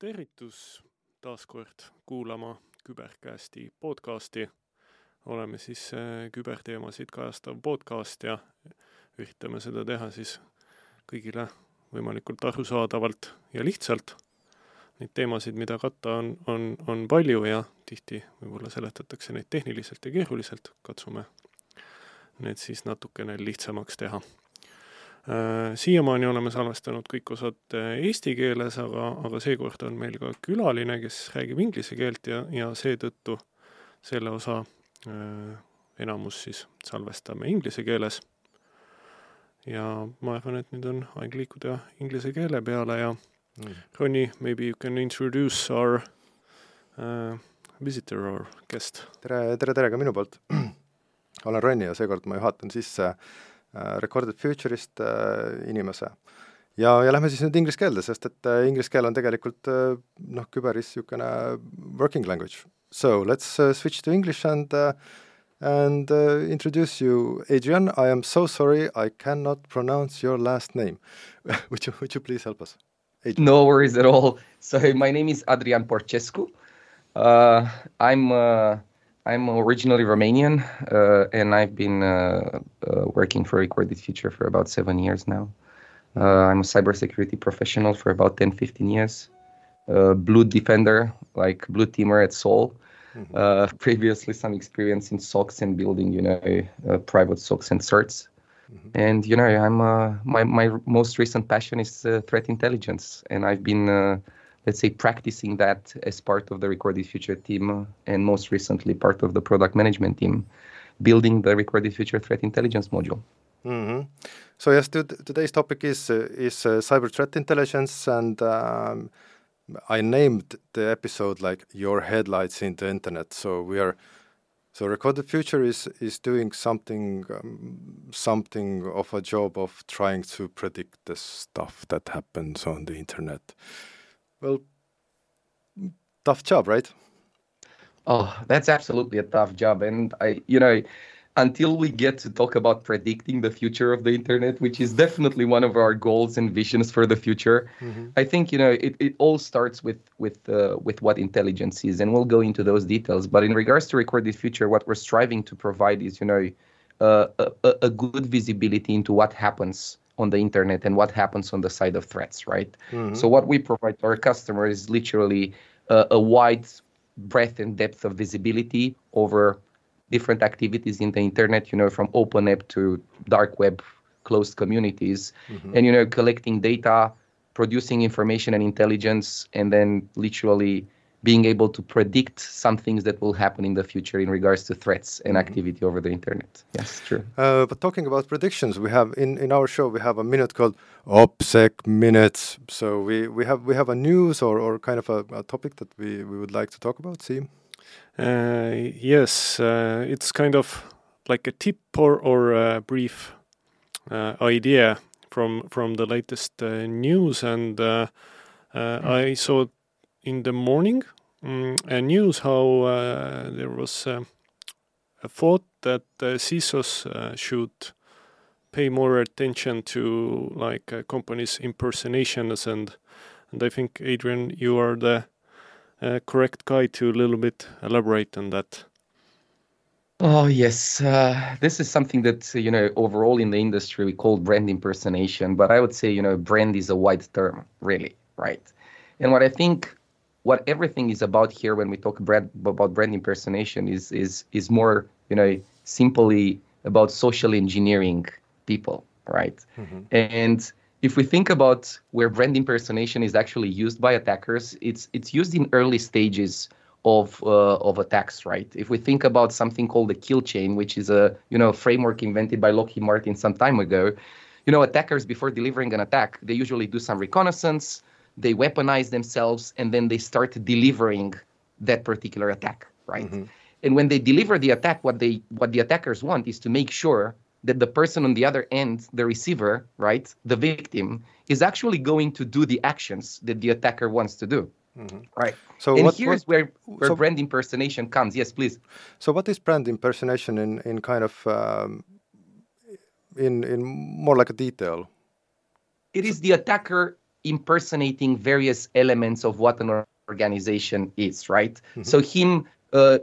tervitus taas kord kuulama Küberkästi podcasti. oleme siis äh, küberteemasid kajastav podcast ja üritame seda teha siis kõigile võimalikult arusaadavalt ja lihtsalt. Neid teemasid, mida katta, on, on, on palju ja tihti võib-olla seletatakse neid tehniliselt ja keeruliselt, katsume need siis natukene lihtsamaks teha siiamaani oleme salvestanud kõik osad äh, eesti keeles, aga, aga seekord on meil ka külaline, kes räägib inglise keelt ja, ja seetõttu selle osa äh, enamus siis salvestame inglise keeles. ja ma arvan, et nüüd on aeg liikuda inglise keele peale ja mm. Ronny, maybe you can introduce our uh, visitor or guest. tere, tere, tere ka minu poolt. olen Ronny ja seekord ma juhatan sisse äh, Äh, Recorded Future'ist äh, inimese. ja, ja lähme siis nüüd inglise keelde, sest et äh, inglise keel on tegelikult noh, küberis niisugune working language. So let's uh, switch to English and uh, and uh, introduce you, Adrian. I am so sorry I cannot pronounce your last name. would you would you please help us? Adrian. No worries at all. So my name is Adrian Porcescu. Uh, I'm uh, I'm originally Romanian, uh, and I've been uh, uh, working for Recorded Future for about seven years now. Uh, I'm a cybersecurity professional for about 10, 15 years. Uh, blue defender, like blue teamer at Sol. Mm-hmm. Uh, previously, some experience in SOCs and building, you know, private SOCs and certs. Mm-hmm. And you know, I'm my my most recent passion is threat intelligence, and I've been let's say practicing that as part of the recorded future team and most recently part of the product management team building the recorded future threat intelligence module. Mm-hmm. so yes today's topic is uh, is uh, cyber threat intelligence and um, i named the episode like your headlights in the internet. So we are so recorded future is is doing something um, something of a job of trying to predict the stuff that happens on the internet well, tough job, right? Oh, that's absolutely a tough job. And I, you know, until we get to talk about predicting the future of the internet, which is definitely one of our goals and visions for the future, mm-hmm. I think you know it, it all starts with with uh, with what intelligence is, and we'll go into those details. But in regards to recorded future, what we're striving to provide is you know uh, a, a good visibility into what happens on the internet and what happens on the side of threats, right? Mm-hmm. So what we provide to our customers is literally uh, a wide breadth and depth of visibility over different activities in the internet, you know, from open app to dark web closed communities, mm-hmm. and you know, collecting data, producing information and intelligence, and then literally being able to predict some things that will happen in the future in regards to threats and mm-hmm. activity over the internet. Yes, true. Uh, but talking about predictions, we have in, in our show we have a minute called OPSEC minutes. So we, we have we have a news or, or kind of a, a topic that we, we would like to talk about. See. Uh, yes, uh, it's kind of like a tip or or a brief uh, idea from from the latest uh, news, and uh, mm. I saw in the morning um, a news how uh, there was uh, a thought that uh, CISOs uh, should pay more attention to like uh, companies' impersonations and and I think Adrian, you are the uh, correct guy to a little bit elaborate on that. Oh yes, uh, this is something that you know overall in the industry we call brand impersonation, but I would say you know brand is a wide term, really, right? And what I think what everything is about here when we talk brand, about brand impersonation is is is more you know simply about social engineering people right mm-hmm. and if we think about where brand impersonation is actually used by attackers it's it's used in early stages of uh, of attacks right if we think about something called the kill chain which is a you know framework invented by Lockheed Martin some time ago you know attackers before delivering an attack they usually do some reconnaissance they weaponize themselves, and then they start delivering that particular attack, right? Mm-hmm. And when they deliver the attack, what they what the attackers want is to make sure that the person on the other end, the receiver, right, the victim, is actually going to do the actions that the attacker wants to do. Mm-hmm. Right. So and what, here's what, where where so, brand impersonation comes. Yes, please. So what is brand impersonation in in kind of um, in in more like a detail? It is the attacker impersonating various elements of what an organization is, right? Mm-hmm. So him uh,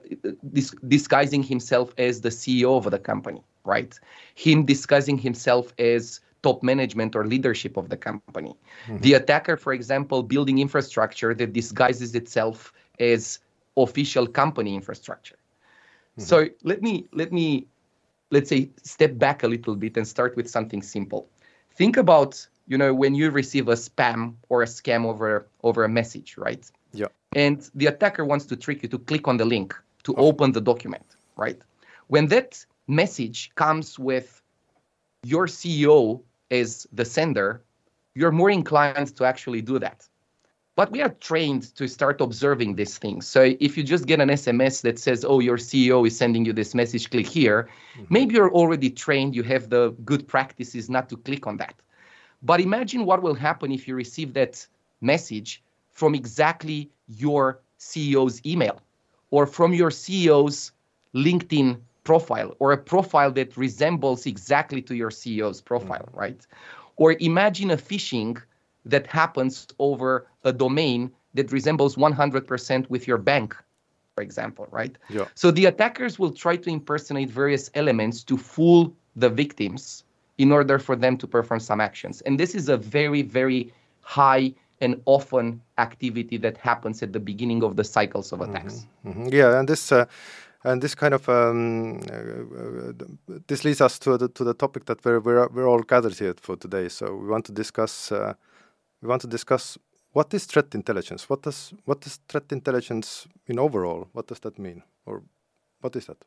dis- disguising himself as the CEO of the company, right? Him disguising himself as top management or leadership of the company. Mm-hmm. The attacker, for example, building infrastructure that disguises itself as official company infrastructure. Mm-hmm. So let me let me let's say step back a little bit and start with something simple. Think about you know when you receive a spam or a scam over over a message, right? Yeah. And the attacker wants to trick you to click on the link to okay. open the document, right? When that message comes with your CEO as the sender, you're more inclined to actually do that. But we are trained to start observing these things. So if you just get an SMS that says, oh, your CEO is sending you this message, click here, mm-hmm. maybe you're already trained, you have the good practices not to click on that. But imagine what will happen if you receive that message from exactly your CEO's email or from your CEO's LinkedIn profile or a profile that resembles exactly to your CEO's profile, mm-hmm. right? Or imagine a phishing that happens over a domain that resembles 100% with your bank, for example, right? Yeah. So the attackers will try to impersonate various elements to fool the victims in order for them to perform some actions. And this is a very, very high and often activity that happens at the beginning of the cycles of attacks. Mm-hmm. Mm-hmm. Yeah, and this. Uh, and this kind of um, uh, this leads us to the to the topic that we're we're, we're all gathered here for today. So we want to discuss uh, we want to discuss what is threat intelligence? What does what is threat intelligence in overall? What does that mean, or what is that?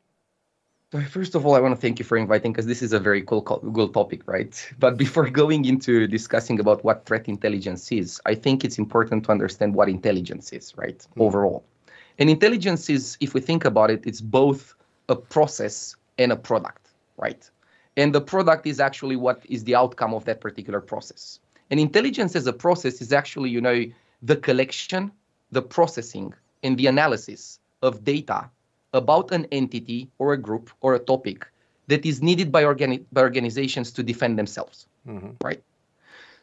First of all, I want to thank you for inviting because this is a very cool, cool topic, right? But before going into discussing about what threat intelligence is, I think it's important to understand what intelligence is, right? Mm. Overall, and intelligence is, if we think about it, it's both a process and a product, right? And the product is actually what is the outcome of that particular process. And intelligence as a process is actually, you know, the collection, the processing, and the analysis of data about an entity or a group or a topic that is needed by, organi- by organizations to defend themselves, mm-hmm. right?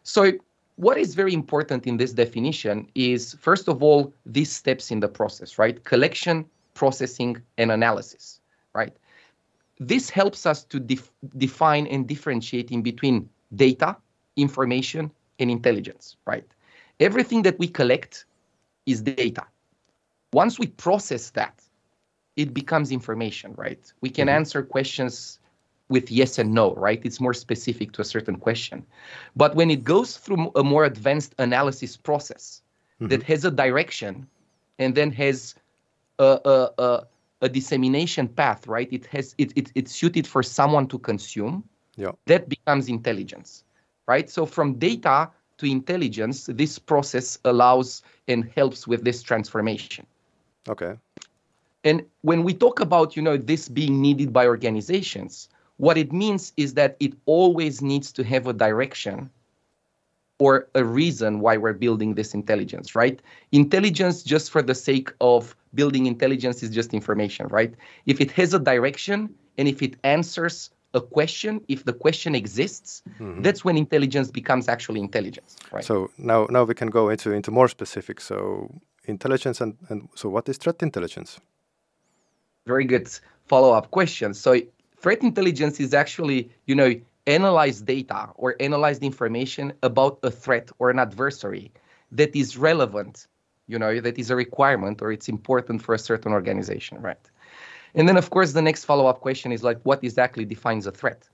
So, what is very important in this definition is, first of all, these steps in the process, right? Collection, processing, and analysis, right? This helps us to def- define and differentiate in between data, information, and intelligence, right? Everything that we collect is data. Once we process that, it becomes information, right? We can mm-hmm. answer questions with yes and no, right? It's more specific to a certain question. But when it goes through a more advanced analysis process mm-hmm. that has a direction and then has a, a, a, a, dissemination path, right? It has it, it it's suited for someone to consume. Yeah. That becomes intelligence right? So from data to intelligence, this process allows and helps with this transformation. Okay. And when we talk about, you know, this being needed by organizations, what it means is that it always needs to have a direction or a reason why we're building this intelligence, right? Intelligence just for the sake of building intelligence is just information, right? If it has a direction and if it answers a question, if the question exists, mm-hmm. that's when intelligence becomes actually intelligence. Right? So now, now we can go into into more specific. So intelligence and, and so what is threat intelligence? Very good follow-up question. So threat intelligence is actually, you know, analyze data or analyze the information about a threat or an adversary that is relevant, you know, that is a requirement or it's important for a certain organization, right? And then, of course, the next follow up question is like, what exactly defines a threat?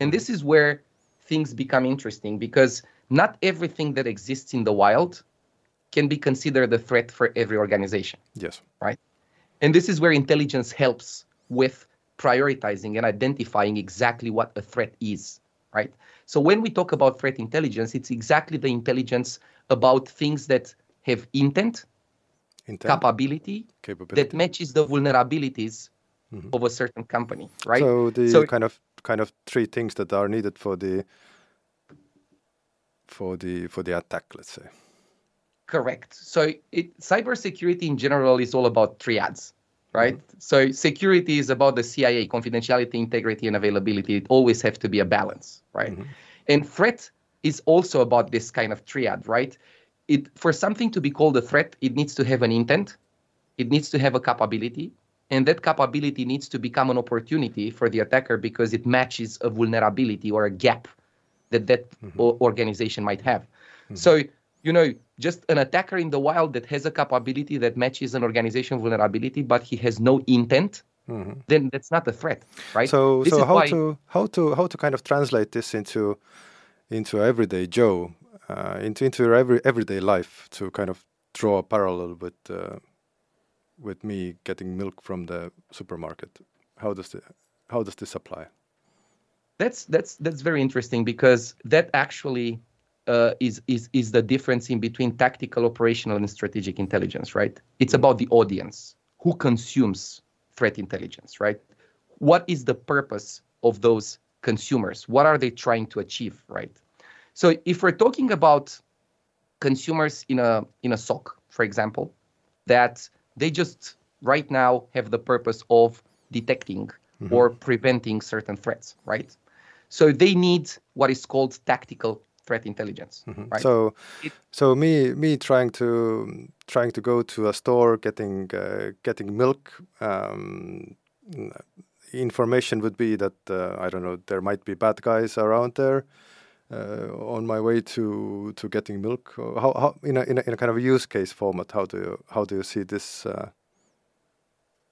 And this is where things become interesting because not everything that exists in the wild can be considered a threat for every organization. Yes. Right? And this is where intelligence helps with prioritizing and identifying exactly what a threat is, right? So when we talk about threat intelligence, it's exactly the intelligence about things that have intent, intent. Capability, capability, that matches the vulnerabilities mm-hmm. of a certain company, right? So the so, kind of kind of three things that are needed for the for the for the attack, let's say. Correct. So it, cybersecurity in general is all about triads, right? Mm-hmm. So security is about the CIA, confidentiality, integrity, and availability. It always have to be a balance, right? Mm-hmm. And threat is also about this kind of triad, right? It for something to be called a threat, it needs to have an intent, it needs to have a capability, and that capability needs to become an opportunity for the attacker because it matches a vulnerability or a gap that that mm-hmm. organization might have. Mm-hmm. So you know, just an attacker in the wild that has a capability that matches an organization vulnerability, but he has no intent, mm-hmm. then that's not a threat, right? So, this so how to how to how to kind of translate this into into everyday Joe, uh, into into your every everyday life to kind of draw a parallel with uh, with me getting milk from the supermarket. How does the how does this apply? That's that's that's very interesting because that actually uh, is is is the difference in between tactical, operational, and strategic intelligence, right? It's about the audience who consumes threat intelligence, right? What is the purpose of those consumers? What are they trying to achieve, right? So if we're talking about consumers in a in a SOC, for example, that they just right now have the purpose of detecting mm-hmm. or preventing certain threats, right? So they need what is called tactical threat intelligence. Mm-hmm. Right? So, it, so me me trying to trying to go to a store, getting uh, getting milk. Um, information would be that uh, I don't know there might be bad guys around there. Uh, on my way to to getting milk, how, how in a, in a in a kind of a use case format, how do you how do you see this? Uh?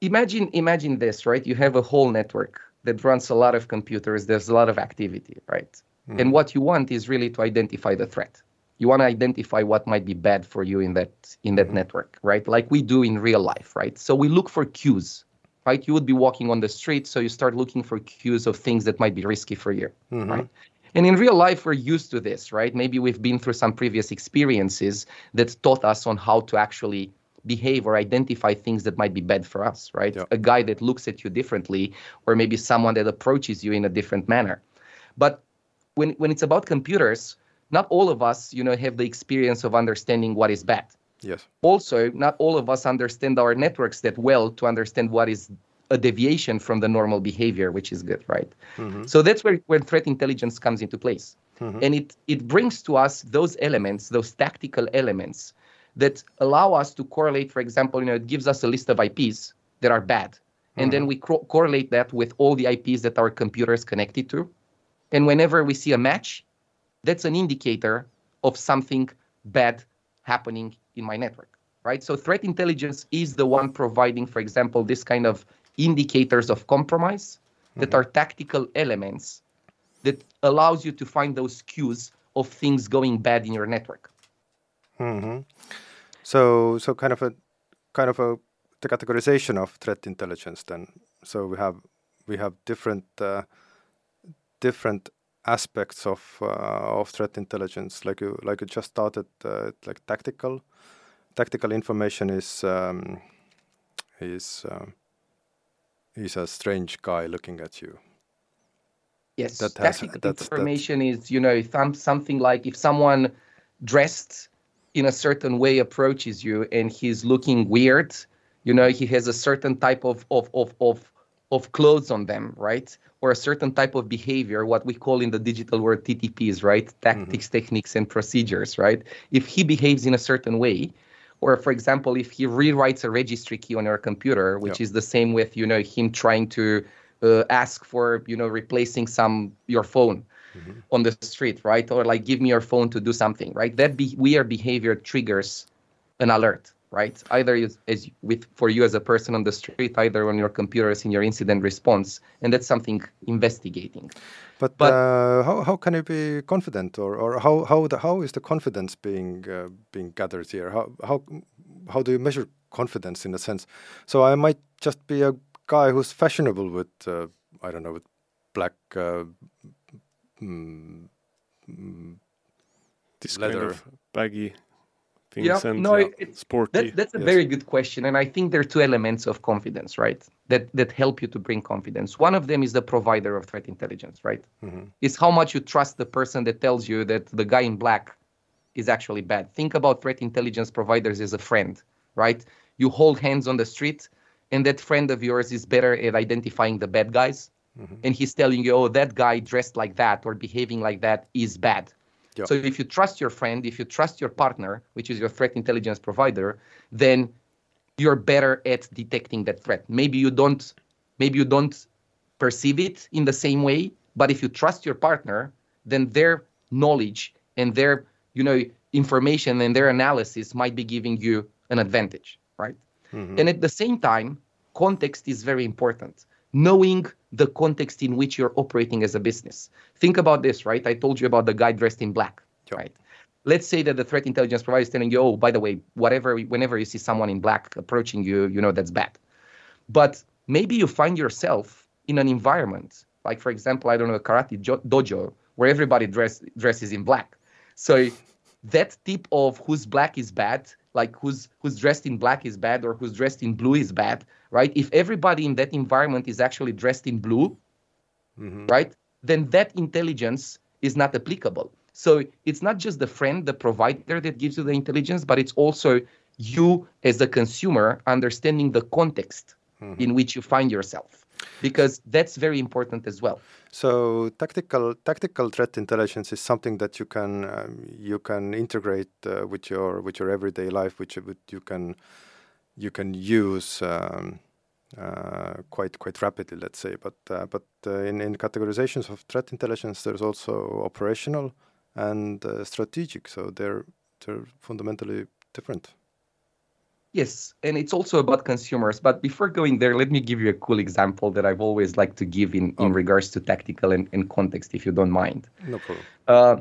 Imagine imagine this, right? You have a whole network that runs a lot of computers. There's a lot of activity, right? Mm. And what you want is really to identify the threat. You want to identify what might be bad for you in that in that mm. network, right? Like we do in real life, right? So we look for cues, right? You would be walking on the street, so you start looking for cues of things that might be risky for you, mm-hmm. right? And in real life, we're used to this, right? Maybe we've been through some previous experiences that taught us on how to actually behave or identify things that might be bad for us, right? Yeah. A guy that looks at you differently, or maybe someone that approaches you in a different manner. But when when it's about computers, not all of us, you know, have the experience of understanding what is bad. Yes. Also, not all of us understand our networks that well to understand what is a deviation from the normal behavior, which is good, right? Mm-hmm. So that's where, where threat intelligence comes into place. Mm-hmm. And it, it brings to us those elements, those tactical elements that allow us to correlate, for example, you know, it gives us a list of IPs that are bad. Mm-hmm. And then we co- correlate that with all the IPs that our computer is connected to. And whenever we see a match, that's an indicator of something bad happening in my network, right? So threat intelligence is the one providing, for example, this kind of indicators of compromise mm-hmm. that are tactical elements that allows you to find those cues of things going bad in your network. Mm-hmm. So, so kind of a kind of a the categorization of threat intelligence. Then, so we have we have different. Uh, different aspects of uh, of threat intelligence. Like you like you just started uh, like tactical tactical information is um, is uh, is a strange guy looking at you. Yes, that has, tactical information is you know some, something like if someone dressed in a certain way approaches you and he's looking weird, you know he has a certain type of of of of, of clothes on them, right? or a certain type of behavior, what we call in the digital world TTPs, right? Tactics, mm-hmm. techniques, and procedures, right? If he behaves in a certain way, or for example, if he rewrites a registry key on your computer, which yep. is the same with you know him trying to uh, ask for you know replacing some your phone mm-hmm. on the street, right? Or like give me your phone to do something, right? That be- weird behavior triggers an alert right? Either as, as with for you as a person on the street, either on your computers in your incident response, and that's something investigating. But, but uh, how, how can you be confident, or, or how how the, how is the confidence being uh, being gathered here? How how how do you measure confidence in a sense? So I might just be a guy who's fashionable with uh, I don't know with black. Uh, mm, mm, this leather. kind of baggy yeah, no, it's, sporty. That, that's a yes. very good question, and I think there are two elements of confidence, right? That that help you to bring confidence. One of them is the provider of threat intelligence, right? Mm-hmm. Is how much you trust the person that tells you that the guy in black is actually bad. Think about threat intelligence providers as a friend, right? You hold hands on the street, and that friend of yours is better at identifying the bad guys, mm-hmm. and he's telling you, oh, that guy dressed like that or behaving like that is bad So if you trust your friend, if you trust your partner, which is your threat intelligence provider, then you're better at detecting that threat. Maybe you don't maybe you don't perceive it in the same way, but if you trust your partner, then their knowledge and their, you know, information and their analysis might be giving you an advantage, right? Mm-hmm. And at the same time, context is very important. Knowing the context in which you're operating as a business. Think about this, right? I told you about the guy dressed in black, right? Let's say that the threat intelligence provider is telling you, oh, by the way, whatever, whenever you see someone in black approaching you, you know that's bad. But maybe you find yourself in an environment, like for example, I don't know, a karate dojo, where everybody dress, dresses in black. So that tip of who's black is bad, like who's who's dressed in black is bad or who's dressed in blue is bad, right? If everybody in that environment is actually dressed in blue, mm-hmm. right, then that intelligence is not applicable. So it's not just the friend, the provider that gives you the intelligence, but it's also you as a consumer understanding the context mm-hmm. in which you find yourself because that's very important as well. So tactical tactical threat intelligence is something that you can um, you can integrate uh, with your with your everyday life, which you can you can use um, uh, quite quite rapidly, let's say. But uh, but uh, in in categorizations of threat intelligence, there's also operational and uh, strategic. So they're they're fundamentally different. Yes, and it's also about consumers. But before going there, let me give you a cool example that I've always liked to give in, in regards to tactical and, and context, if you don't mind. No problem. Uh,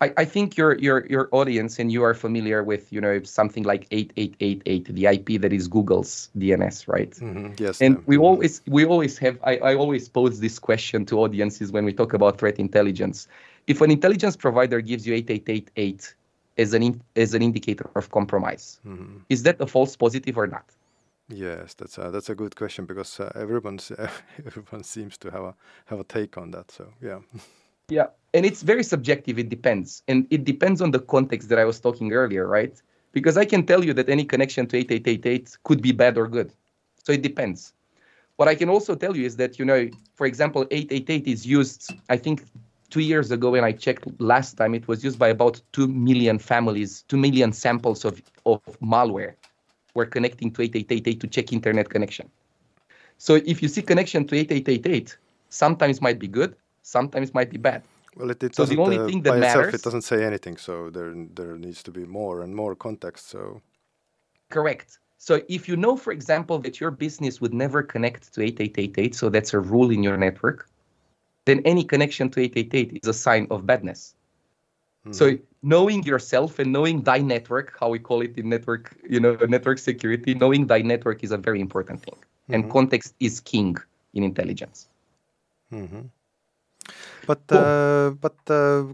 I, I think your your your audience and you are familiar with you know something like 8888, the IP that is Google's DNS, right? Mm-hmm. Yes. And we always we always have I, I always pose this question to audiences when we talk about threat intelligence. If an intelligence provider gives you 8888 as an in, as an indicator of compromise. Mm-hmm. Is that a false positive or not? Yes, that's a, that's a good question because uh, everyone everyone seems to have a have a take on that. So yeah. Yeah, and it's very subjective. It depends, and it depends on the context that I was talking earlier, right? Because I can tell you that any connection to 8888 could be bad or good. So it depends. What I can also tell you is that you know, for example, 888 is used. I think two years ago when I checked last time, it was used by about 2 million families, 2 million samples of, of malware were connecting to 8888 to check internet connection. So if you see connection to 8888, sometimes might be good, sometimes might be bad. Well, it, it so the only uh, thing that by matters, itself, it doesn't say anything. So there, there needs to be more and more context. So correct. So if you know, for example, that your business would never connect to 8888, so that's a rule in your network, then any connection to 888 is a sign of badness. Hmm. So knowing yourself and knowing thy network, how we call it in network, you know, network security, knowing thy network is a very important thing. Mm-hmm. And context is king in intelligence. Mm-hmm. But cool. uh, but uh,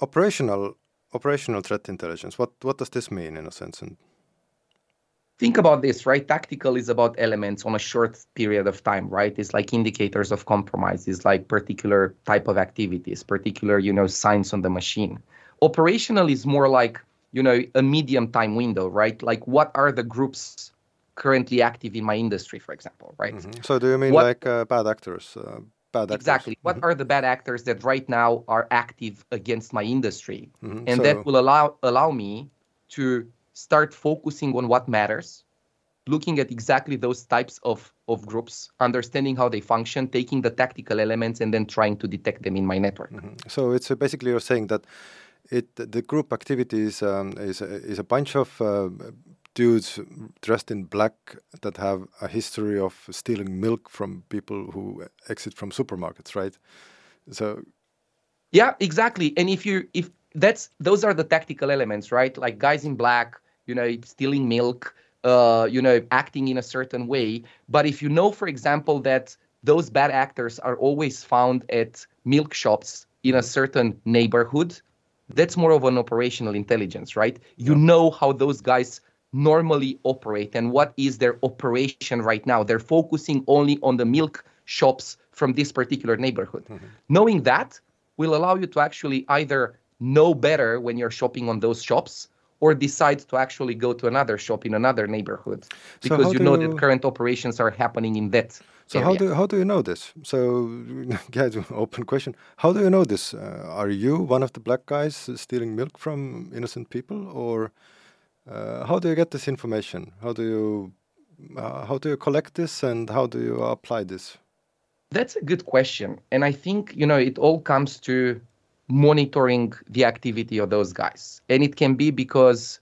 operational operational threat intelligence. What what does this mean in a sense? And think about this, right? Tactical is about elements on a short period of time, right? It's like indicators of compromise, it's like particular type of activities, particular, you know, signs on the machine. Operational is more like, you know, a medium time window, right? Like what are the groups currently active in my industry, for example, right? Mm-hmm. So do you mean what, like uh, bad actors? Uh, bad actors? Exactly. What mm-hmm. are the bad actors that right now are active against my industry? Mm-hmm. And so, that will allow allow me to start focusing on what matters, looking at exactly those types of, of groups, understanding how they function, taking the tactical elements, and then trying to detect them in my network. Mm-hmm. So it's uh, basically you're saying that it the group activities um, is is a bunch of uh, dudes dressed in black that have a history of stealing milk from people who exit from supermarkets, right? So yeah, exactly. And if you if that's those are the tactical elements, right? Like guys in black you know, stealing milk, uh, you know, acting in a certain way. But if you know, for example, that those bad actors are always found at milk shops in a certain neighborhood, that's more of an operational intelligence, right? You know how those guys normally operate and what is their operation right now. They're focusing only on the milk shops from this particular neighborhood. Mm-hmm. Knowing that will allow you to actually either know better when you're shopping on those shops or decide to actually go to another shop in another neighborhood because so you know you... that current operations are happening in that So area. how do how do you know this? So yeah, open question. How do you know this? Uh, are you one of the black guys stealing milk from innocent people, or uh, how do you get this information? How do you uh, how do you collect this, and how do you apply this? That's a good question, and I think you know it all comes to monitoring the activity of those guys, and it can be because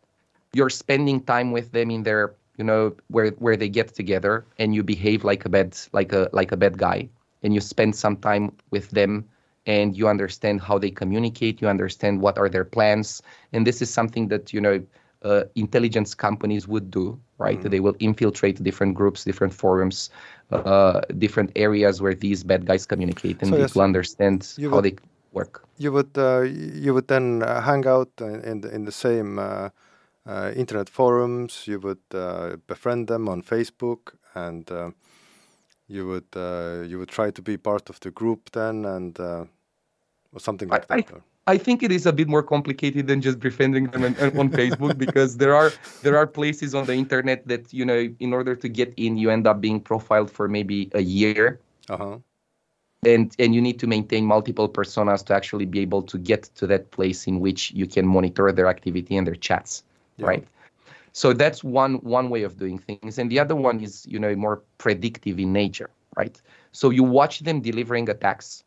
you're spending time with them in their you know where where they get together and you behave like a bad like a like a bad guy and you spend some time with them and you understand how they communicate you understand what are their plans. And this is something that you know uh, intelligence companies would do right? Mm. they will infiltrate different groups different forums uh, different areas where these bad guys communicate and So they yes, will understand you how they work You would uh, you would then uh, hang out in in the, in the same uh, uh, internet forums. You would uh, befriend them on Facebook, and uh, you would uh, you would try to be part of the group then, and uh, or something like I- that. or- I think it is a bit more complicated than just befriending them on, on Facebook because there are there are places on the internet that you know in order to get in you end up being profiled for maybe a year uh-huh. And and you need to maintain multiple personas to actually be able to get to that place in which you can monitor their activity and their chats Yeah. right? So that's one one way of doing things. And the other one is you know more predictive in nature right? So you watch them delivering attacks.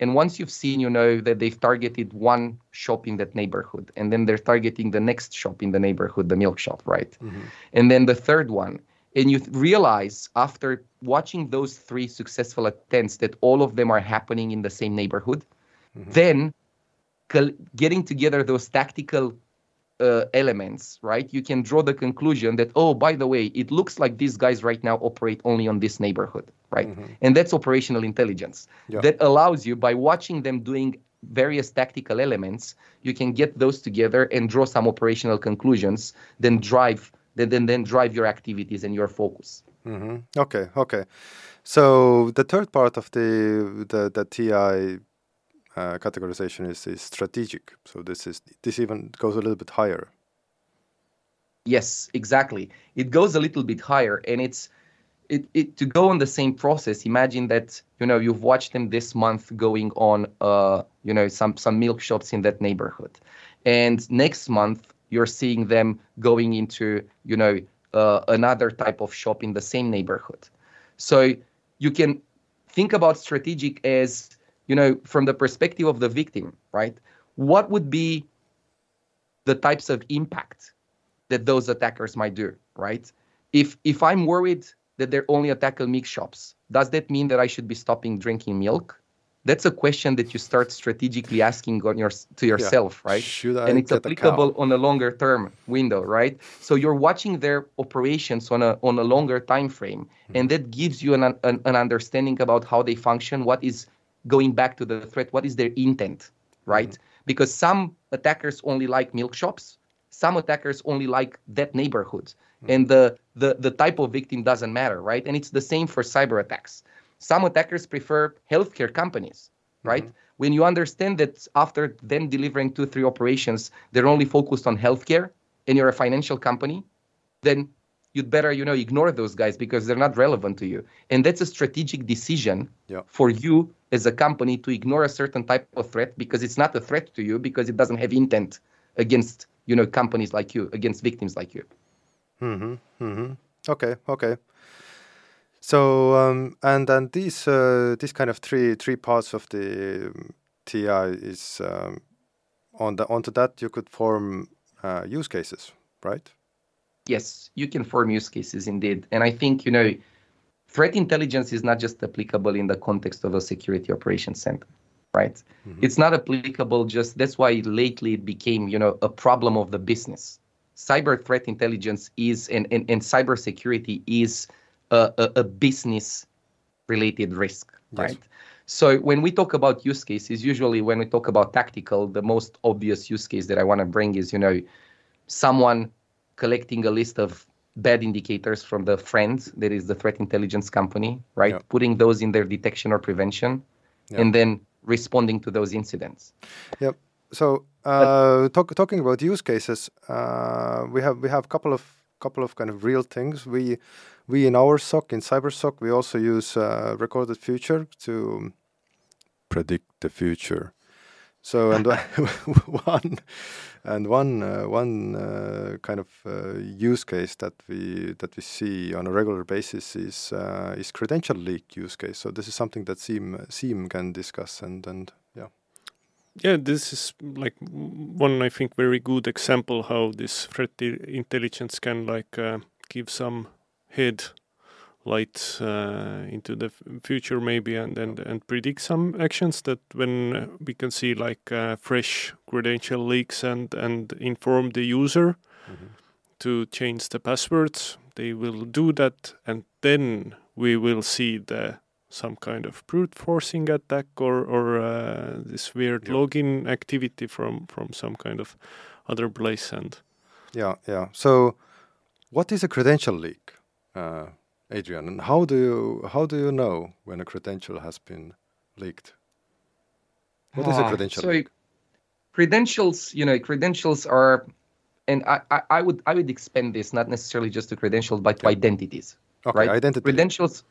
And once you've seen you know that they've targeted one shop in that neighborhood and then they're targeting the next shop in the neighborhood the milk shop right? Mhm. and then the third one and you realize after watching those three successful attempts that all of them are happening in the same neighborhood Mhm. then getting together those tactical uh, elements right you can draw the conclusion that oh by the way it looks like these guys right now operate only on this neighborhood right Mhm. and that's operational intelligence Yeah. that allows you by watching them doing various tactical elements you can get those together and draw some operational conclusions then drive then then, then drive your activities and your focus Mm-hmm. Okay, okay. So the third part of the the, the TI uh, categorization is, is strategic. So this is this even goes a little bit higher. Yes, exactly. It goes a little bit higher, and it's it, it to go on the same process. Imagine that you know you've watched them this month going on uh you know some some milk shops in that neighborhood, and next month you're seeing them going into you know uh, another type of shop in the same neighborhood. So you can think about strategic as you know from the perspective of the victim, right? What would be the types of impact that those attackers might do, right? If if I'm worried that they're only attacking milk shops, does that mean that I should be stopping drinking milk? That's a question that you start strategically asking on your to yourself, right? Should I and it's applicable on a longer term window, right? So you're watching their operations on a on a longer time frame, hmm. and that gives you an, an an understanding about how they function, what is going back to the threat, what is their intent, hmm. right? Because some attackers only like milk shops, some attackers only like that neighborhood, hmm. and the the the type of victim doesn't matter, right? And it's the same for cyber attacks. Some attackers prefer healthcare companies, right? When you understand that after them delivering two, three operations, they're only focused on healthcare and you're a financial company, then you'd better, you know, ignore those guys because they're not relevant to you. And that's a strategic decision Yeah. for you as a company to ignore a certain type of threat because it's not a threat to you because it doesn't have intent against, you know, companies like you, against victims like you. Mm-hmm. Mm-hmm. Okay. Okay. So um, and then these uh, these kind of three three parts of the um, TI is um, on the onto that you could form uh, use cases, right? Yes, you can form use cases indeed. And I think, you know, threat intelligence is not just applicable in the context of a security operations center, right? It's not applicable just that's why lately it became, you know, a problem of the business. Cyber threat intelligence is and, and, and cybersecurity is a, a, a business related risk, Yes. right? So when we talk about use cases, usually when we talk about tactical, the most obvious use case that I want to bring is, you know, someone collecting a list of bad indicators from the friends that is the threat intelligence company right Yeah. putting those in their detection or prevention Yeah. and then responding to those incidents Yep. So uh, talk, talking about use cases, uh, we have we have a couple of couple of kind of real things. We we in our SOC in CyberSOC we also use uh, recorded future to predict the future. So and one and one uh, one uh, kind of uh, use case that we that we see on a regular basis is uh, is credential leak use case. So this is something that Siim Siim can discuss and and yeah. This is like one I think very good example how this threat intelligence can like uh, give some head light uh, into the future maybe and, and and predict some actions that when we can see like uh, fresh credential leaks and and inform the user mm-hmm. to change the passwords they will do that and then we will see the some kind of brute forcing attack or or uh, this weird yeah. login activity from from some kind of other place and yeah yeah so what is a credential leak uh, Adrian, and how do you how do you know when a credential has been leaked? What is a ah, credential? So leak? credentials, you know, credentials are, and I, I, I, would I would expand this not necessarily just to credentials, but to identities. Okay, right? identity. Credentials.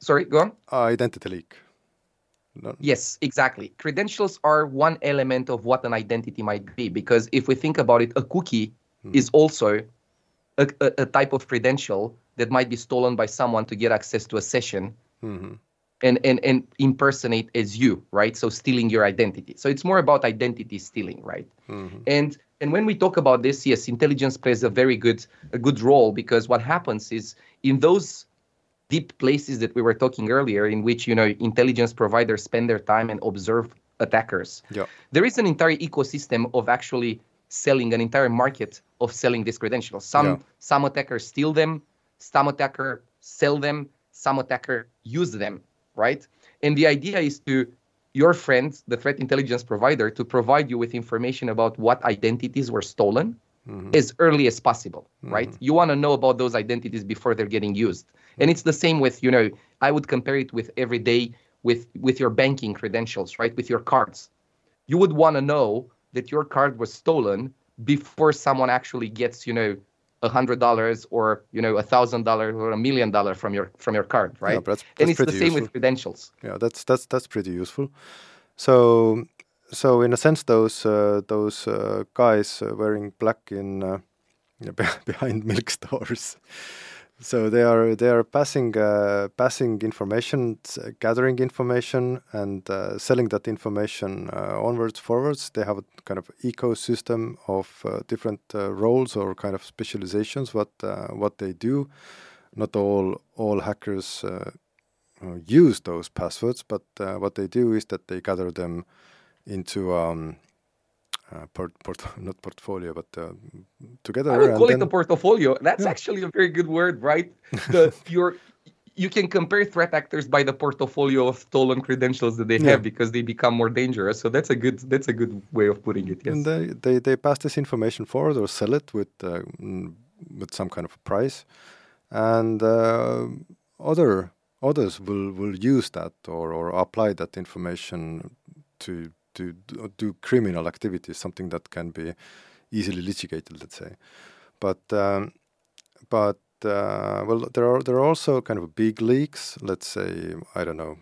Sorry, go on. Uh, identity leak. No. Yes, exactly. Credentials are one element of what an identity might be because if we think about it, a cookie hmm. is also a, a, a, type of credential that might be stolen by someone to get access to a session mm-hmm. and, and, and impersonate as you, right? So stealing your identity. So it's more about identity stealing, right? Mm-hmm. And and when we talk about this, yes, intelligence plays a very good a good role because what happens is in those deep places that we were talking earlier, in which you know intelligence providers spend their time and observe attackers, yeah. there is an entire ecosystem of actually selling an entire market of selling these credentials. Some yeah. some attackers steal them, some attacker sell them, some attacker use them, right? And the idea is to your friend, the threat intelligence provider, to provide you with information about what identities were stolen mm-hmm. as early as possible, mm-hmm. right? You want to know about those identities before they're getting used. And it's the same with, you know, I would compare it with every day with with your banking credentials, right? With your cards. You would want to know that your card was stolen before someone actually gets, you know, a hundred dollars or you know a thousand dollars or a million dollar from your from your card, right? Yeah, that's, that's and it's the same useful. with credentials. Yeah, that's that's that's pretty useful. So so in a sense, those uh, those uh, guys uh, wearing black in uh, behind milk stores so they are they are passing uh, passing information, gathering information, and uh, selling that information uh, onwards forwards. They have a kind of ecosystem of uh, different uh, roles or kind of specializations. What uh, what they do. Not all all hackers use those passwords, but what they do is that they gather them into um, uh, port, port, not portfolio, but uh, together. I would call it a portfolio. That's yeah. actually a very good word, right? The your you can compare threat actors by the portfolio of stolen credentials that they yeah. have because they become more dangerous. So that's a good that's a good way of putting it. Yes. And they, they, they pass this information forward or sell it with uh, mm, with some kind of a price, and uh, other others will will use that or or apply that information to to do criminal activities, something that can be easily litigated, let's say. But um, but uh, well, there are there are also kind of big leaks. Let's say I don't know,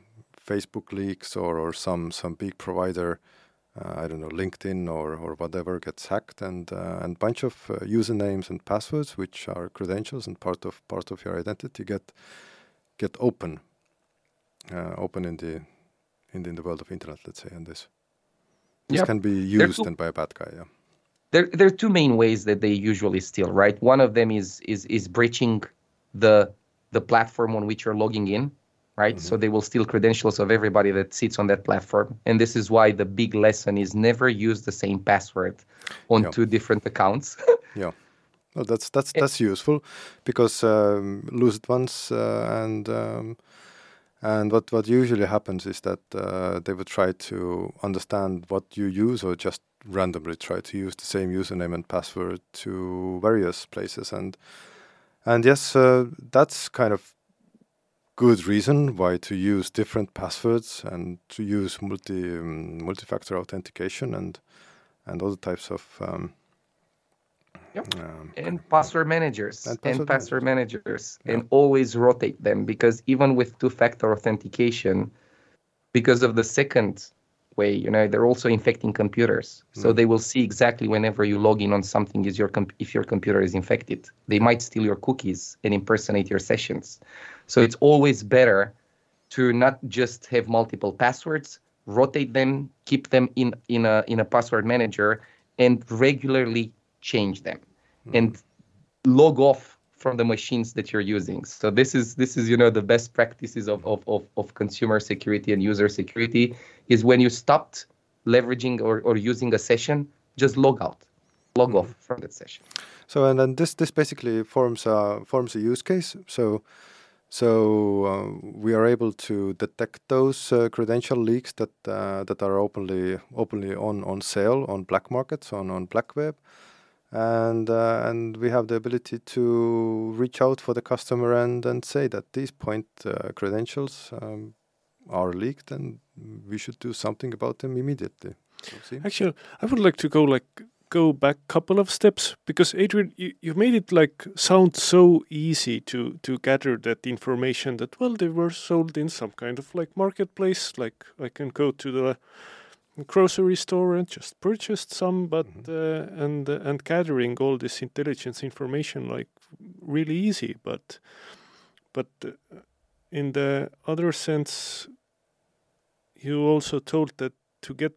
Facebook leaks or or some some big provider. Uh, I don't know, LinkedIn or, or whatever gets hacked, and uh, and bunch of uh, usernames and passwords, which are credentials and part of part of your identity, get get open, uh, open in the in the, in the world of internet, let's say, and this. This yep. can be used two, by a bad guy, yeah. There, there are two main ways that they usually steal, right? One of them is is is breaching the the platform on which you're logging in, right? Mm-hmm. So they will steal credentials of everybody that sits on that platform, and this is why the big lesson is never use the same password on yeah. two different accounts. yeah. Well, that's that's that's useful because um, lose it once uh, and um, and what, what usually happens is that uh, they would try to understand what you use or just randomly try to use the same username and password to various places. And and yes, uh, that's kind of good reason why to use different passwords and to use multi um, multi-factor authentication and and other types of um, Yep. Um, and password managers and password, and password managers, managers yeah. and always rotate them because even with two-factor authentication, because of the second way, you know, they're also infecting computers. So mm. they will see exactly whenever you log in on something is your comp- if your computer is infected. They might steal your cookies and impersonate your sessions. So it's always better to not just have multiple passwords, rotate them, keep them in in a in a password manager, and regularly change them mm. and log off from the machines that you're using. So this is this is you know the best practices of of of, of consumer security and user security is when you stopped leveraging or, or using a session, just log out, log mm. off from that session. So and then this this basically forms a forms a use case. So so uh, we are able to detect those uh, credential leaks that uh, that are openly openly on on sale on black markets on on black web, and uh, and we have the ability to reach out for the customer and and say that these point uh, credentials um, are leaked and we should do something about them immediately. Actually, I would like to go like go back a couple of steps because Adrian, you, you made it like sound so easy to to gather that information that well they were sold in some kind of like marketplace. Like I can go to the grocery store and just purchased some, but mm-hmm. uh, and uh, and gathering all this intelligence information like really easy. But but uh, in the other sense, you also told that to get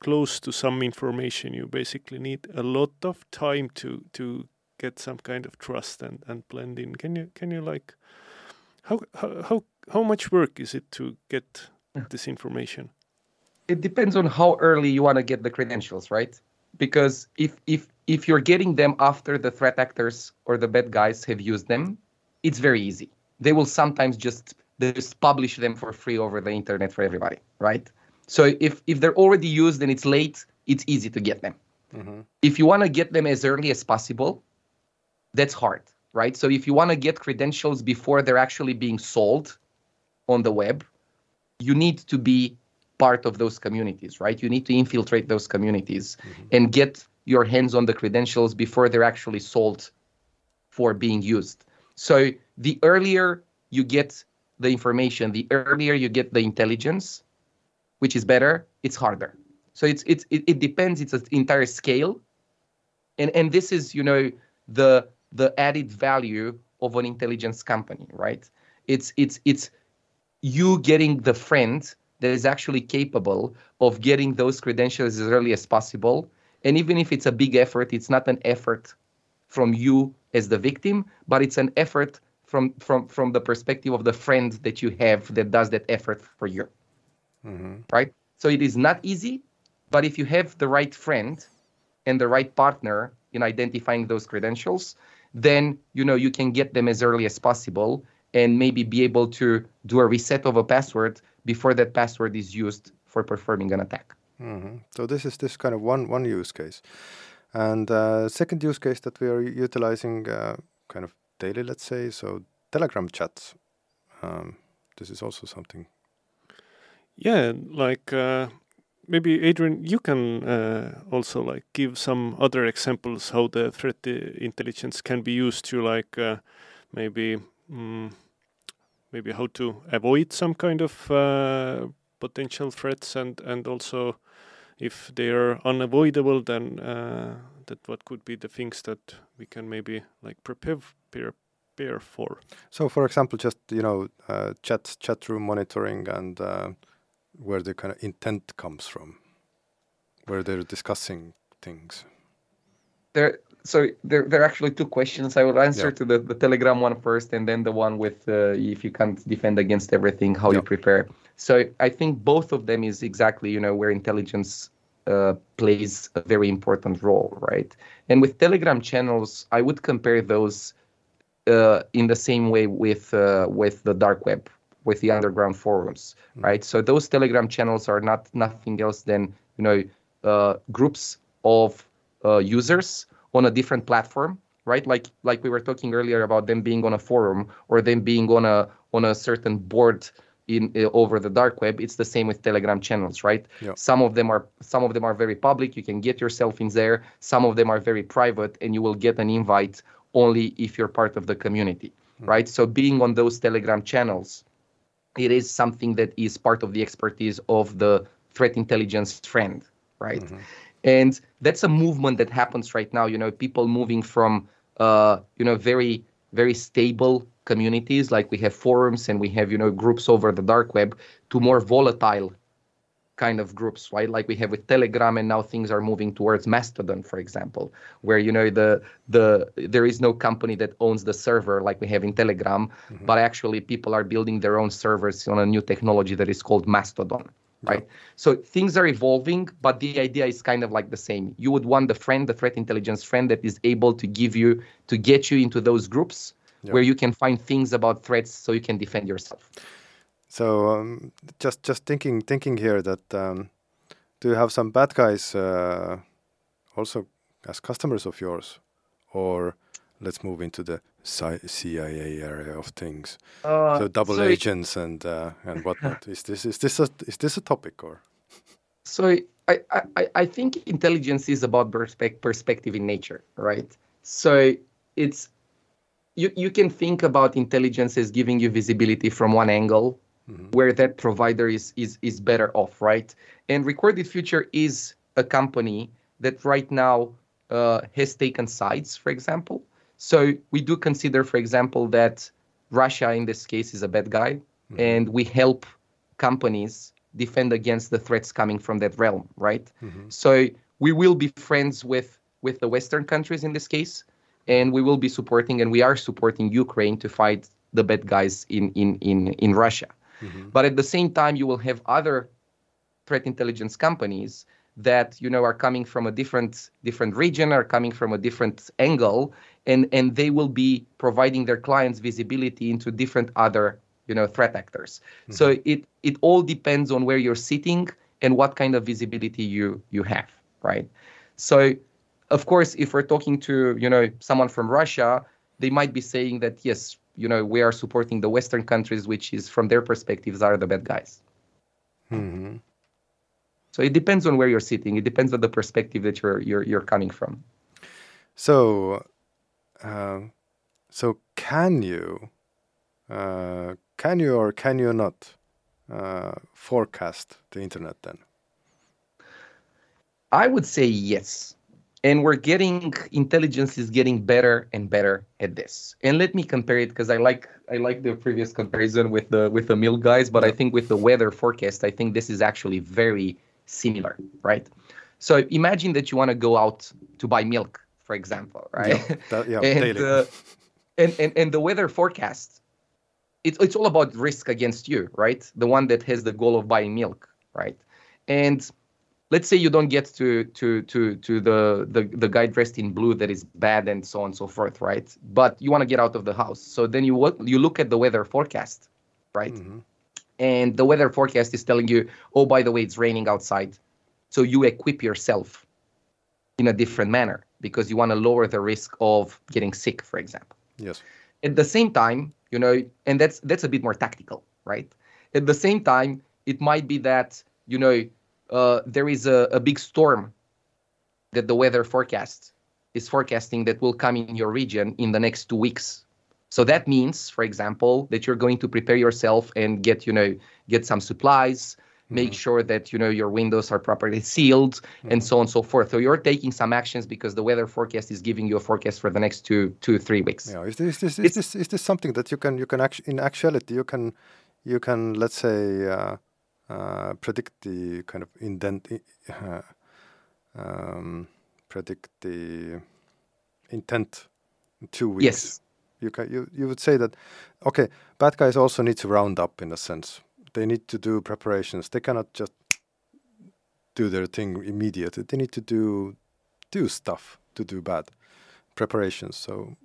close to some information, you basically need a lot of time to to get some kind of trust and, and blend in. Can you can you like how how how, how much work is it to get this information? It depends on how early you want to get the credentials, right? Because if if if you're getting them after the threat actors or the bad guys have used them, it's very easy. They will sometimes just they just publish them for free over the internet for everybody, right? So if if they're already used and it's late, it's easy to get them. Mm-hmm. If you want to get them as early as possible, that's hard, right? So if you want to get credentials before they're actually being sold on the web, you need to be part of those communities, right? You need to infiltrate those communities mm-hmm. and get your hands on the credentials before they're actually sold for being used. So the earlier you get the information, the earlier you get the intelligence, which is better, it's harder. So it's it's it, it depends. It's an entire scale, and and this is you know the the added value of an intelligence company, right? It's it's it's you getting the friend that is actually capable of getting those credentials as early as possible. And even if it's a big effort, it's not an effort from you as the victim, but it's an effort from from from the perspective of the friend that you have that does that effort for you mm-hmm. right? So it is not easy, but if you have the right friend and the right partner in identifying those credentials, then you know you can get them as early as possible and maybe be able to do a reset of a password before that password is used for performing an attack. Mm-hmm. So this is this kind of one one use case, and uh, second use case that we are utilizing uh, kind of daily, let's say, so Telegram chats. Um, this is also something yeah, like uh, maybe Adrian, you can uh, also like give some other examples how the threat uh, intelligence can be used to like uh, maybe mm, maybe how to avoid some kind of uh, potential threats and and also if they are unavoidable then uh, that what could be the things that we can maybe like prepare prepare for so for example just you know chat chat room monitoring and where the kind of intent comes from, where they're discussing things. There, so there, there are actually two questions. I will answer yeah. to the, the Telegram one first, and then the one with uh, if you can't defend against everything, how yeah. you prepare. So I think both of them is exactly you know where intelligence uh, plays a very important role, right? And with Telegram channels, I would compare those uh, in the same way with uh, with the dark web, with the underground forums, mm. right? So those Telegram channels are not nothing else than you know uh, groups of uh, users on a different platform, right? Like like we were talking earlier about them being on a forum or them being on a on a certain board in uh, over the dark web it's the same with telegram channels right? Yeah. some of them are some of them are very public. You can get yourself in there. Some of them are very private and you will get an invite only if you're part of the community right? So being on those telegram channels it is something that is part of the expertise of the threat intelligence friend right and that's a movement that happens right now you know people moving from uh, you know very very stable communities like we have forums and we have you know groups over the dark web to more volatile kind of groups right? Like we have with telegram and now things are moving towards mastodon for example where you know the the there is no company that owns the server like we have in telegram but actually people are building their own servers on a new technology that is called mastodon right? So things are evolving but the idea is kind of like the same. You would want the friend the threat intelligence friend that is able to give you to get you into those groups where you can find things about threats so you can defend yourself. So um, just just thinking thinking here that um, do you have some bad guys uh, also as customers of yours, or let's move into the CIA area of things. uh, so double so it- agents and uh, and whatnot. is this is this a is this a topic or? So I, I, I think intelligence is about perspective in nature, right? So it's you, you can think about intelligence as giving you visibility from one angle where that provider is, is is better off, right? And Recorded Future is a company that right now uh, has taken sides, for example. So we do consider, for example, that Russia in this case is a bad guy, mm-hmm. and we help companies defend against the threats coming from that realm, right? Mm-hmm. So we will be friends with with the Western countries in this case, and we will be supporting and we are supporting Ukraine to fight the bad guys in in in in Russia. Mm-hmm. But at the same time, you will have other threat intelligence companies that you know are coming from a different different region are coming from a different angle and and they will be providing their clients visibility into different other you know threat actors. So it it all depends on where you're sitting and what kind of visibility you you have right? So of course if we're talking to you know someone from russia they might be saying that yes you know we are supporting the western countries which is from their perspectives are the bad guys. Mhm. So it depends on where you're sitting. It depends on the perspective that you're you're you're coming from. So, um, so can you, uh, can you or can you not uh, forecast the internet then? I would say yes. And we're getting intelligence is getting better and better at this. And let me compare it because I like I like the previous comparison with the with the milk guys, but I think with the weather forecast, I think this is actually very similar, right? So imagine that you want to go out to buy milk, for example, right? That, yeah, and, uh, and and and the weather forecast it's it's all about risk against you right the one that has the goal of buying milk right and let's say you don't get to to to to the the, the guy dressed in blue that is bad and so on and so forth right but you want to get out of the house so then you you look at the weather forecast right Mhm. And the weather forecast is telling you oh by the way it's raining outside. So you equip yourself in a different manner because you want to lower the risk of getting sick for example. Yes. at the same time you know and that's that's a bit more tactical right? At the same time it might be that you know uh, there is a, a big storm that the weather forecast is forecasting that will come in your region in the next two weeks so that means for example that you're going to prepare yourself and get you know get some supplies make sure that you know your windows are properly sealed and so on and so forth so you're taking some actions because the weather forecast is giving you a forecast for the next two two three weeks Yeah. Is this is this is this, is this something that you can you can act in actuality you can you can let's say uh, uh, predict the kind of indent uh, um, predict the intent in two weeks. yes You can you, you would say that okay, bad guys also need to round up in a sense. They need to do preparations. They cannot just do their thing immediately. They need to do do stuff to do bad preparations. So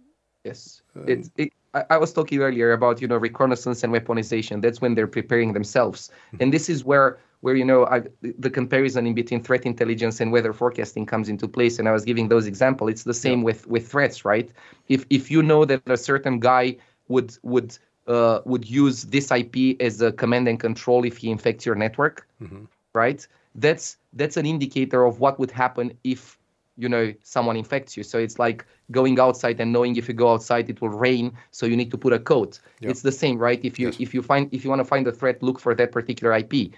Yes, Um, it's. It, I, I was talking earlier about you know reconnaissance and weaponization. That's when they're preparing themselves, Mm-hmm. and this is where where you know I, the comparison in between threat intelligence and weather forecasting comes into place. And I was giving those example. It's the same with with threats, right? If if you know that a certain guy would would uh, would use this IP as a command and control if he infects your network, Mhm. right? That's that's an indicator of what would happen if you know someone infects you. So it's like going outside and knowing if you go outside it will rain, so you need to put a coat. Yeah. It's the same, right? If you Yes. if you find if you want to find a threat, look for that particular IP.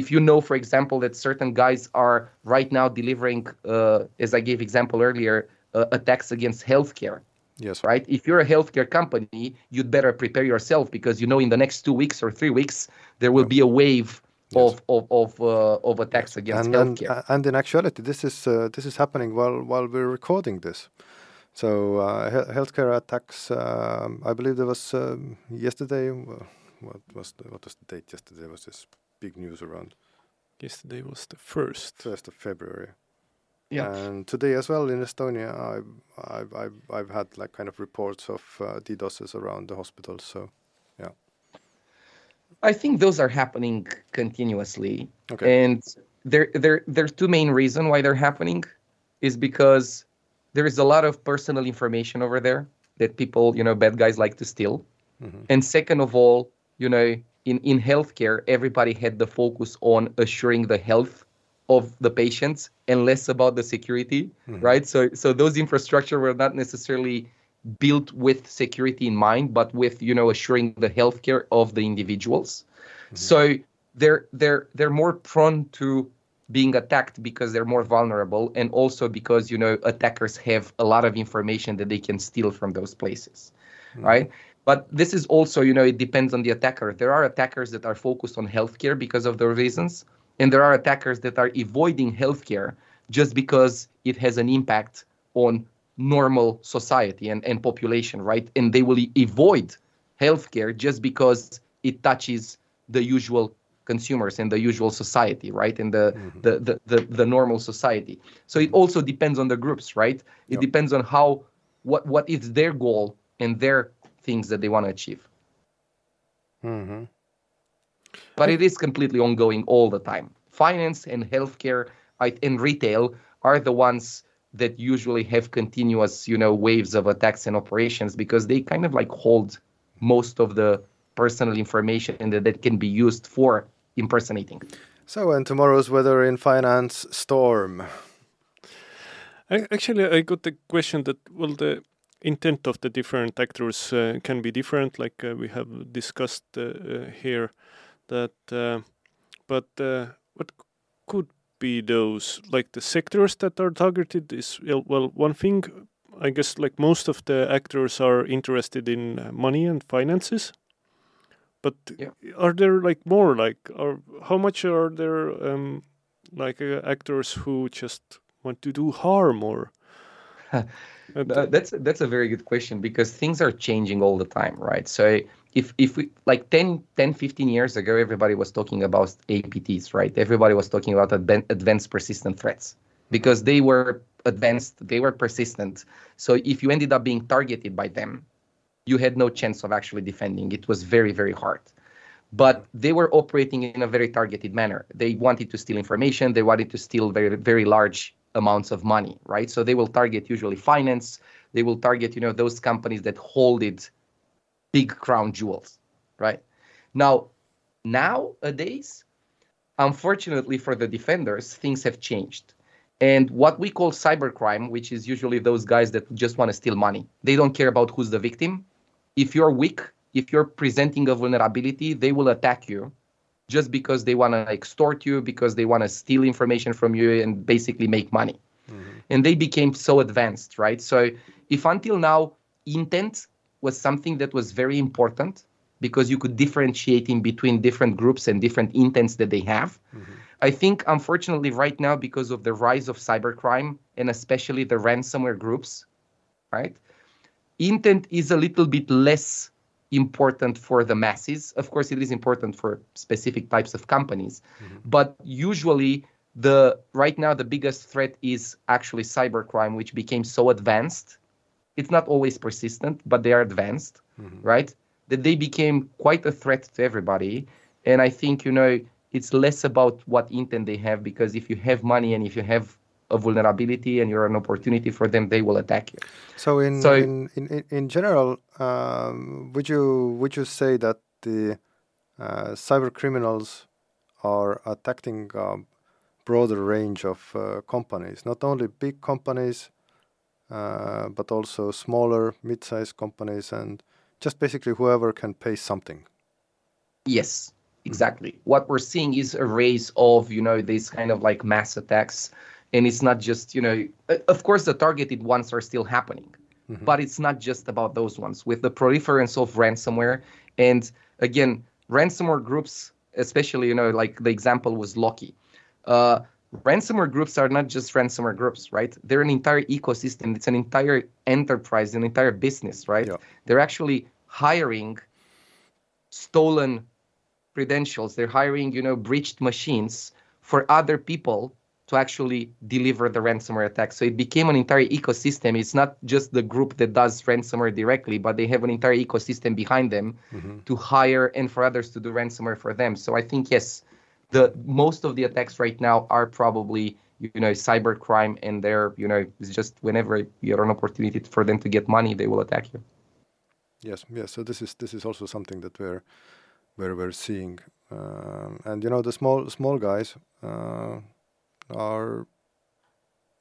If you know, for example, that certain guys are right now delivering, uh, as I gave example earlier, uh, attacks against healthcare, Yes. right? If you're a healthcare company, you'd better prepare yourself because you know in the next two weeks or three weeks there will be a wave of of of, uh, of attacks against and, and healthcare. and in actuality, this is uh, this is happening while while we're recording this. So uh, he- healthcare attacks. Um, I believe there was um, yesterday. Uh, what was the, what was the date yesterday? Was this big news around Yesterday was the first. first of February. Yeah. And today as well in Estonia, I've I've I've, I've had like kind of reports of uh, DDoSes around the hospitals. So yeah. I think those are happening continuously. okay. And there there there's two main reasons why they're happening is because there is a lot of personal information over there that people, you know, bad guys like to steal. Mhm. And second of all, you know, in, in healthcare, everybody had the focus on assuring the health of the patients and less about the security, Mhm. right? So so those infrastructure were not necessarily built with security in mind, but with you know assuring the healthcare of the individuals. So they're they're they're more prone to being attacked because they're more vulnerable, and also because you know attackers have a lot of information that they can steal from those places, right? But this is also you know it depends on the attacker. There are attackers that are focused on healthcare because of their reasons, and there are attackers that are avoiding healthcare just because it has an impact on normal society and, and population, right? And they will avoid healthcare just because it touches the usual consumers and the usual society, right? And the, mm-hmm. the, the, the, the normal society. So it also depends on the groups, right? It Yep. depends on how what what is their goal and their things that they want to achieve. hmm But it is completely ongoing all the time. Finance and healthcare I- and retail are the ones that usually have continuous, you know, waves of attacks and operations because they kind of like hold most of the personal information that, that can be used for impersonating. So and tomorrow's weather in finance storm. Actually, I got the question that well, the intent of the different actors uh, can be different, like uh, we have discussed uh, uh, here. That, uh, but uh, what could be those like the sectors that are targeted is well, one thing. I guess like most of the actors are interested in uh, money and finances. But Yeah. are there like more like or how much are there um, like uh, actors who just want to do harm or that's that's a very good question because things are changing all the time, right? So if if we like 10, 10 15 years ago, everybody was talking about APTs, right? Everybody was talking about advanced persistent threats because they were advanced, they were persistent. So if you ended up being targeted by them, you had no chance of actually defending. It was very very hard. But they were operating in a very targeted manner. They wanted to steal information. They wanted to steal very very large amounts of money, right? So they will target usually finance. They will target, you know, those companies that hold it big crown jewels, right? Now, nowadays, unfortunately for the defenders, things have changed. And what we call cybercrime, which is usually those guys that just want to steal money, they don't care about who's the victim. If you're weak, if you're presenting a vulnerability, they will attack you just because they want to extort you, because they want to steal information from you and basically make money. Mm-hmm. And they became so advanced, right? So if until now intent was something that was very important because you could differentiate in between different groups and different intents that they have. Mm-hmm. I think unfortunately right now because of the rise of cybercrime and especially the ransomware groups, right? Intent is a little bit less important for the masses. Of course, it is important for specific types of companies, mm-hmm. but usually the right now the biggest threat is actually cybercrime, which became so advanced. It's not always persistent, but they are advanced, mm-hmm. right? That they became quite a threat to everybody. And I think you know it's less about what intent they have because if you have money and if you have a vulnerability and you're an opportunity for them, they will attack you. So in So- in, in, in general, um, would you would you say that the uh, cyber criminals are attacking a broader range of uh, companies, not only big companies, uh, but also smaller, mid-sized companies, and just basically whoever can pay something. Yes, exactly. What we're seeing is a race of, you know, these kind of like mass attacks. And it's not just, you know, uh, of course, the targeted ones are still happening, but it's not just about those ones. With the proliferance of ransomware, and again, ransomware groups, especially, you know, like the example was Loki. Uh, ransomware groups are not just ransomware groups, right? They're an entire ecosystem. It's an entire enterprise, an entire business, right? Yeah. They're actually hiring stolen credentials. They're hiring, you know, breached machines for other people to actually deliver the ransomware attack. So it became an entire ecosystem. It's not just the group that does ransomware directly, but they have an entire ecosystem behind them to hire and for others to do ransomware for them. So I think yes, the most of the attacks right now are probably you know cyber crime and they're you know it's just whenever you're an opportunity for them to get money they will attack you Yes, yes. So this is this is also something that we're we're we're seeing, um, and you know the small small guys uh, are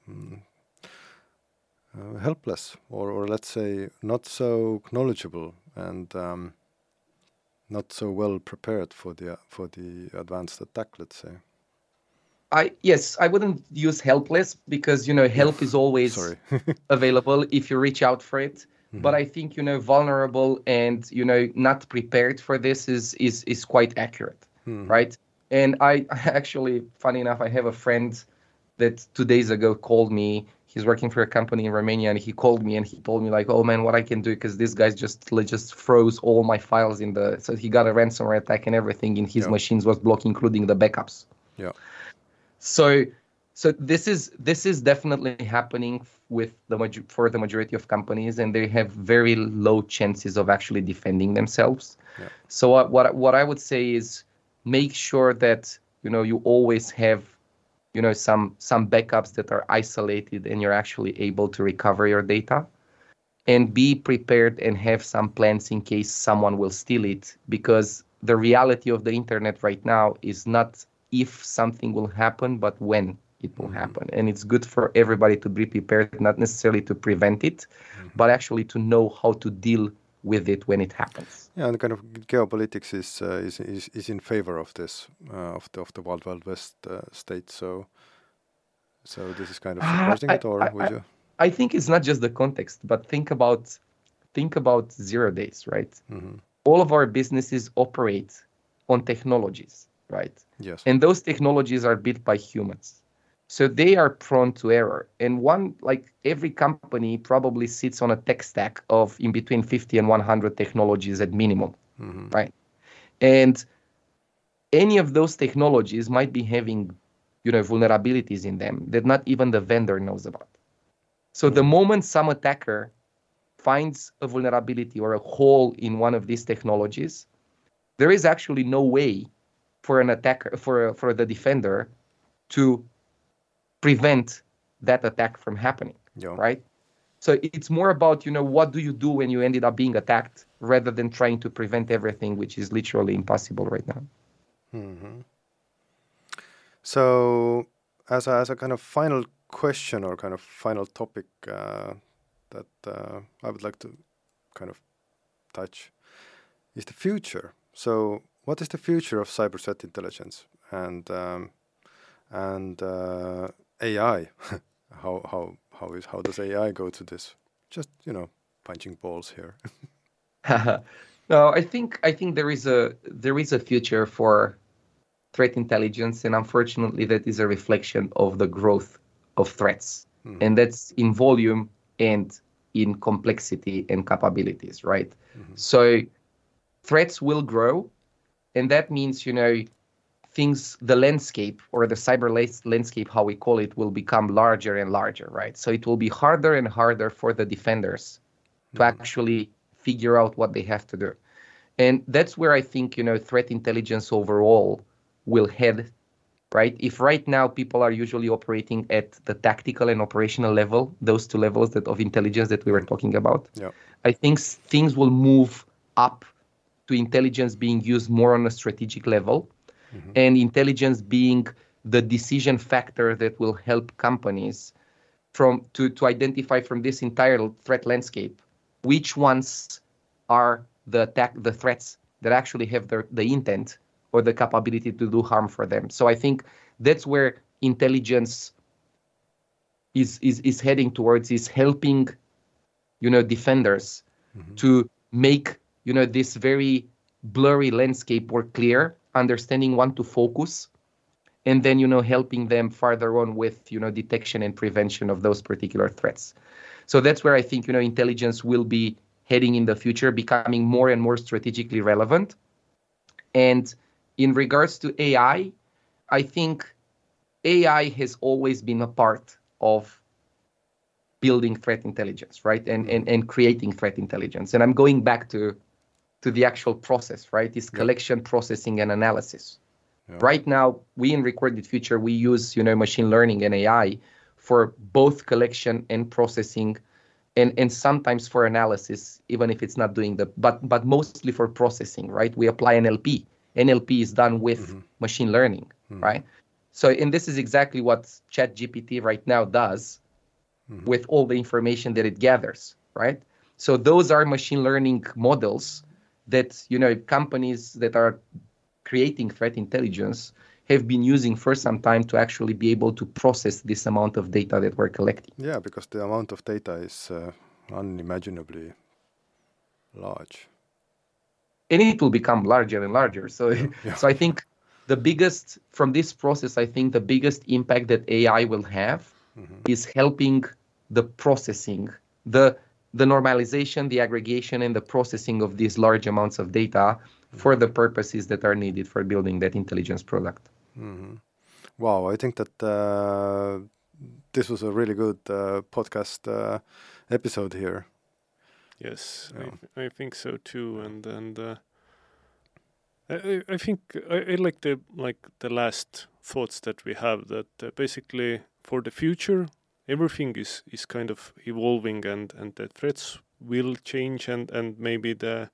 mm, uh, helpless, or or let's say not so knowledgeable and um, not so well prepared for the for the advanced attack. Let's say. i yes i wouldn't use helpless because you know help is always available if you reach out for it but i think you know vulnerable and you know not prepared for this is is is quite accurate right and i actually funny enough i have a friend that two days ago called me he's working for a company in romania and he called me and he told me like oh man what i can do because this guy's just just froze all my files in the so he got a ransomware attack and everything in his Yeah. machines was blocked including the backups yeah. so so this is this is definitely happening with the for the majority of companies and they have very low chances of actually defending themselves Yeah. so what what, what i would say is make sure that you know you always have you know some some backups that are isolated and you're actually able to recover your data. And be prepared and have some plans in case someone will steal it because the reality of the internet right now is not if something will happen but when it will mm-hmm. happen. And it's good for everybody to be prepared not necessarily to prevent it mm-hmm. but actually to know how to deal with it when it happens Yeah, and kind of geopolitics is uh, is, is is in favor of this uh, of the of the wild wild west uh, state. So, so this is kind of Ah, supporting I- it, or I- would I- you? i think it's not just the context but think about think about zero days right Mhm. all of our businesses operate on technologies right Yes. and those technologies are built by humans so they are prone to error. And one like every company probably sits on a tech stack of in between 50 and 100 technologies at minimum Mhm. right? And any of those technologies might be having you know vulnerabilities in them that not even the vendor knows about. So the moment some attacker finds a vulnerability or a hole in one of these technologies there is actually no way for an attacker for for the defender to prevent that attack from happening Yeah. right so it's more about you know what do you do when you ended up being attacked rather than trying to prevent everything which is literally impossible right now hmm So, as a, as a kind of final question or kind of final topic uh, that uh, I would like to kind of touch is the future. So, what is the future of cyber threat intelligence and um, and uh, AI? how how how is how does AI go to this? Just you know, punching balls here. no i think i think there is a there is a future for threat intelligence and unfortunately that is a reflection of the growth of threats hmm. and that's in volume and in complexity and capabilities right mm-hmm. so threats will grow and that means you know things the landscape or the cyber landscape how we call it will become larger and larger right so it will be harder and harder for the defenders to mm-hmm. actually figure out what they have to do and that's where i think you know threat intelligence overall will head right? If right now people are usually operating at the tactical and operational level, those two levels that of intelligence that we were talking about, Yeah. I think things will move up to intelligence being used more on a strategic level Mm-hmm. and intelligence being the decision factor that will help companies from to, to identify from this entire threat landscape which ones are the attack the threats that actually have the, the intent or the capability to do harm for them. So i think that's where intelligence is is, is heading towards is helping you know defenders mm-hmm. to make you know this very blurry landscape more clear understanding when to focus and then you know helping them further on with you know detection and prevention of those particular threats. So that's where i think you know intelligence will be heading in the future becoming more and more strategically relevant. And in regards to ai i think ai has always been a part of building threat intelligence right? And and, and creating threat intelligence. And i'm going back to to the actual process right? Is collection processing and analysis. Right now we in recorded future we use you know machine learning and ai for both collection and processing and and sometimes for analysis even if it's not doing the but but mostly for processing right? We apply nlp nlp is done with mm-hmm. machine learning mm-hmm. right? So and this is exactly what chat gpt right now does mm-hmm. with all the information that it gathers right? So those are machine learning models that you know companies that are creating threat intelligence have been using for some time to actually be able to process this amount of data that we're collecting Yeah, because the amount of data is uh, unimaginably large. and it will become larger and larger so yeah. so i think the biggest from this process i think the biggest impact that ai will have is helping the processing the the normalization the aggregation and the processing of these large amounts of data for the purposes that are needed for building that intelligence product. Wow, I think that uh, this was a really good uh, podcast uh, episode here. Yes, I, th- I think so too, and and uh, I I- I think I, I like the like the last thoughts that we have that uh, basically for the future everything is is kind of evolving and and the threats will change and and maybe the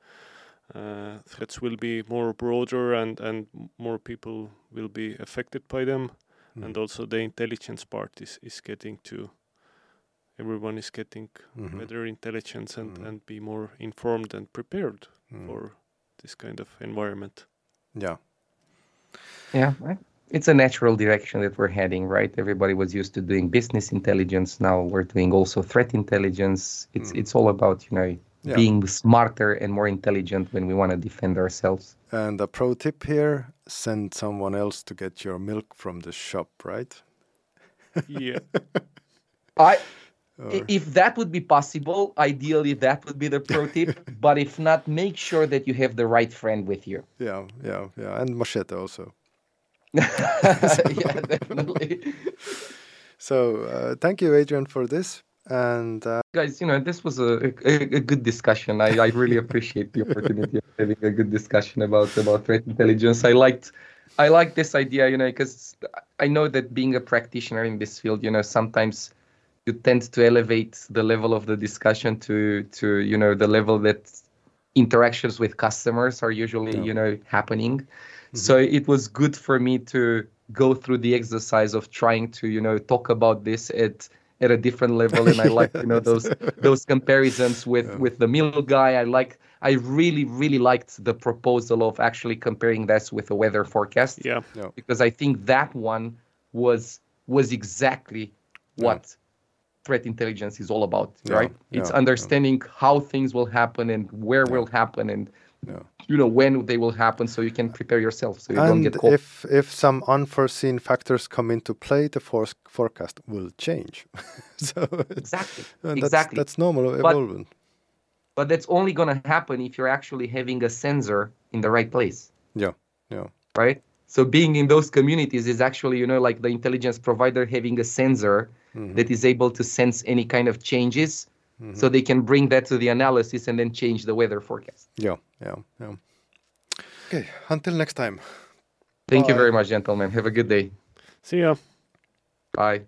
uh, threats will be more broader and and more people will be affected by them and also the intelligence part is is getting to everyone is getting Mhm. better intelligence and, Mhm. and be more informed and prepared Mm. for this kind of environment. Yeah, Yeah, right. It's a natural direction that we're heading, right? Everybody was used to doing business intelligence. Now we're doing also threat intelligence. It's mm. it's all about you know Yeah. being smarter and more intelligent when we want to defend ourselves. and a pro tip here: send someone else to get your milk from the shop, right? yeah, I Or- i- if that would be possible, ideally that would be the pro tip. but if not, make sure that you have the right friend with you. Yeah, yeah, yeah, and machete also. yeah, definitely. So uh, thank you, Adrian, for this, and uh, guys you know this was a, a, a good discussion I, I really appreciate the opportunity of having a good discussion about about threat intelligence i liked i like this idea you know because i know that being a practitioner in this field you know sometimes you tend to elevate the level of the discussion to to you know the level that interactions with customers are usually Yeah. you know happening Mm-hmm. so it was good for me to go through the exercise of trying to you know talk about this at at a different level and i like you know those those comparisons with with the middle guy. I like i really really liked the proposal of actually comparing this with a weather forecast yeah, because i think that one was was exactly what threat intelligence is all about Yeah, right? It's yeah, understanding how things will happen and where will happen and Yeah. you know when they will happen so you can prepare yourself so you don't get caught if if some unforeseen factors come into play, the for- forecast will change. so exactly that's, exactly that's normal evolvement. but that's only going to happen if you're actually having a sensor in the right place Yeah, yeah, right so being in those communities is actually you know like the intelligence provider having a sensor Mm-hmm. that is able to sense any kind of changes so they can bring that to the analysis and then change the weather forecast yeah, yeah, yeah. Okay, until next time. thank you very much gentlemen have a good day See ya. Bye.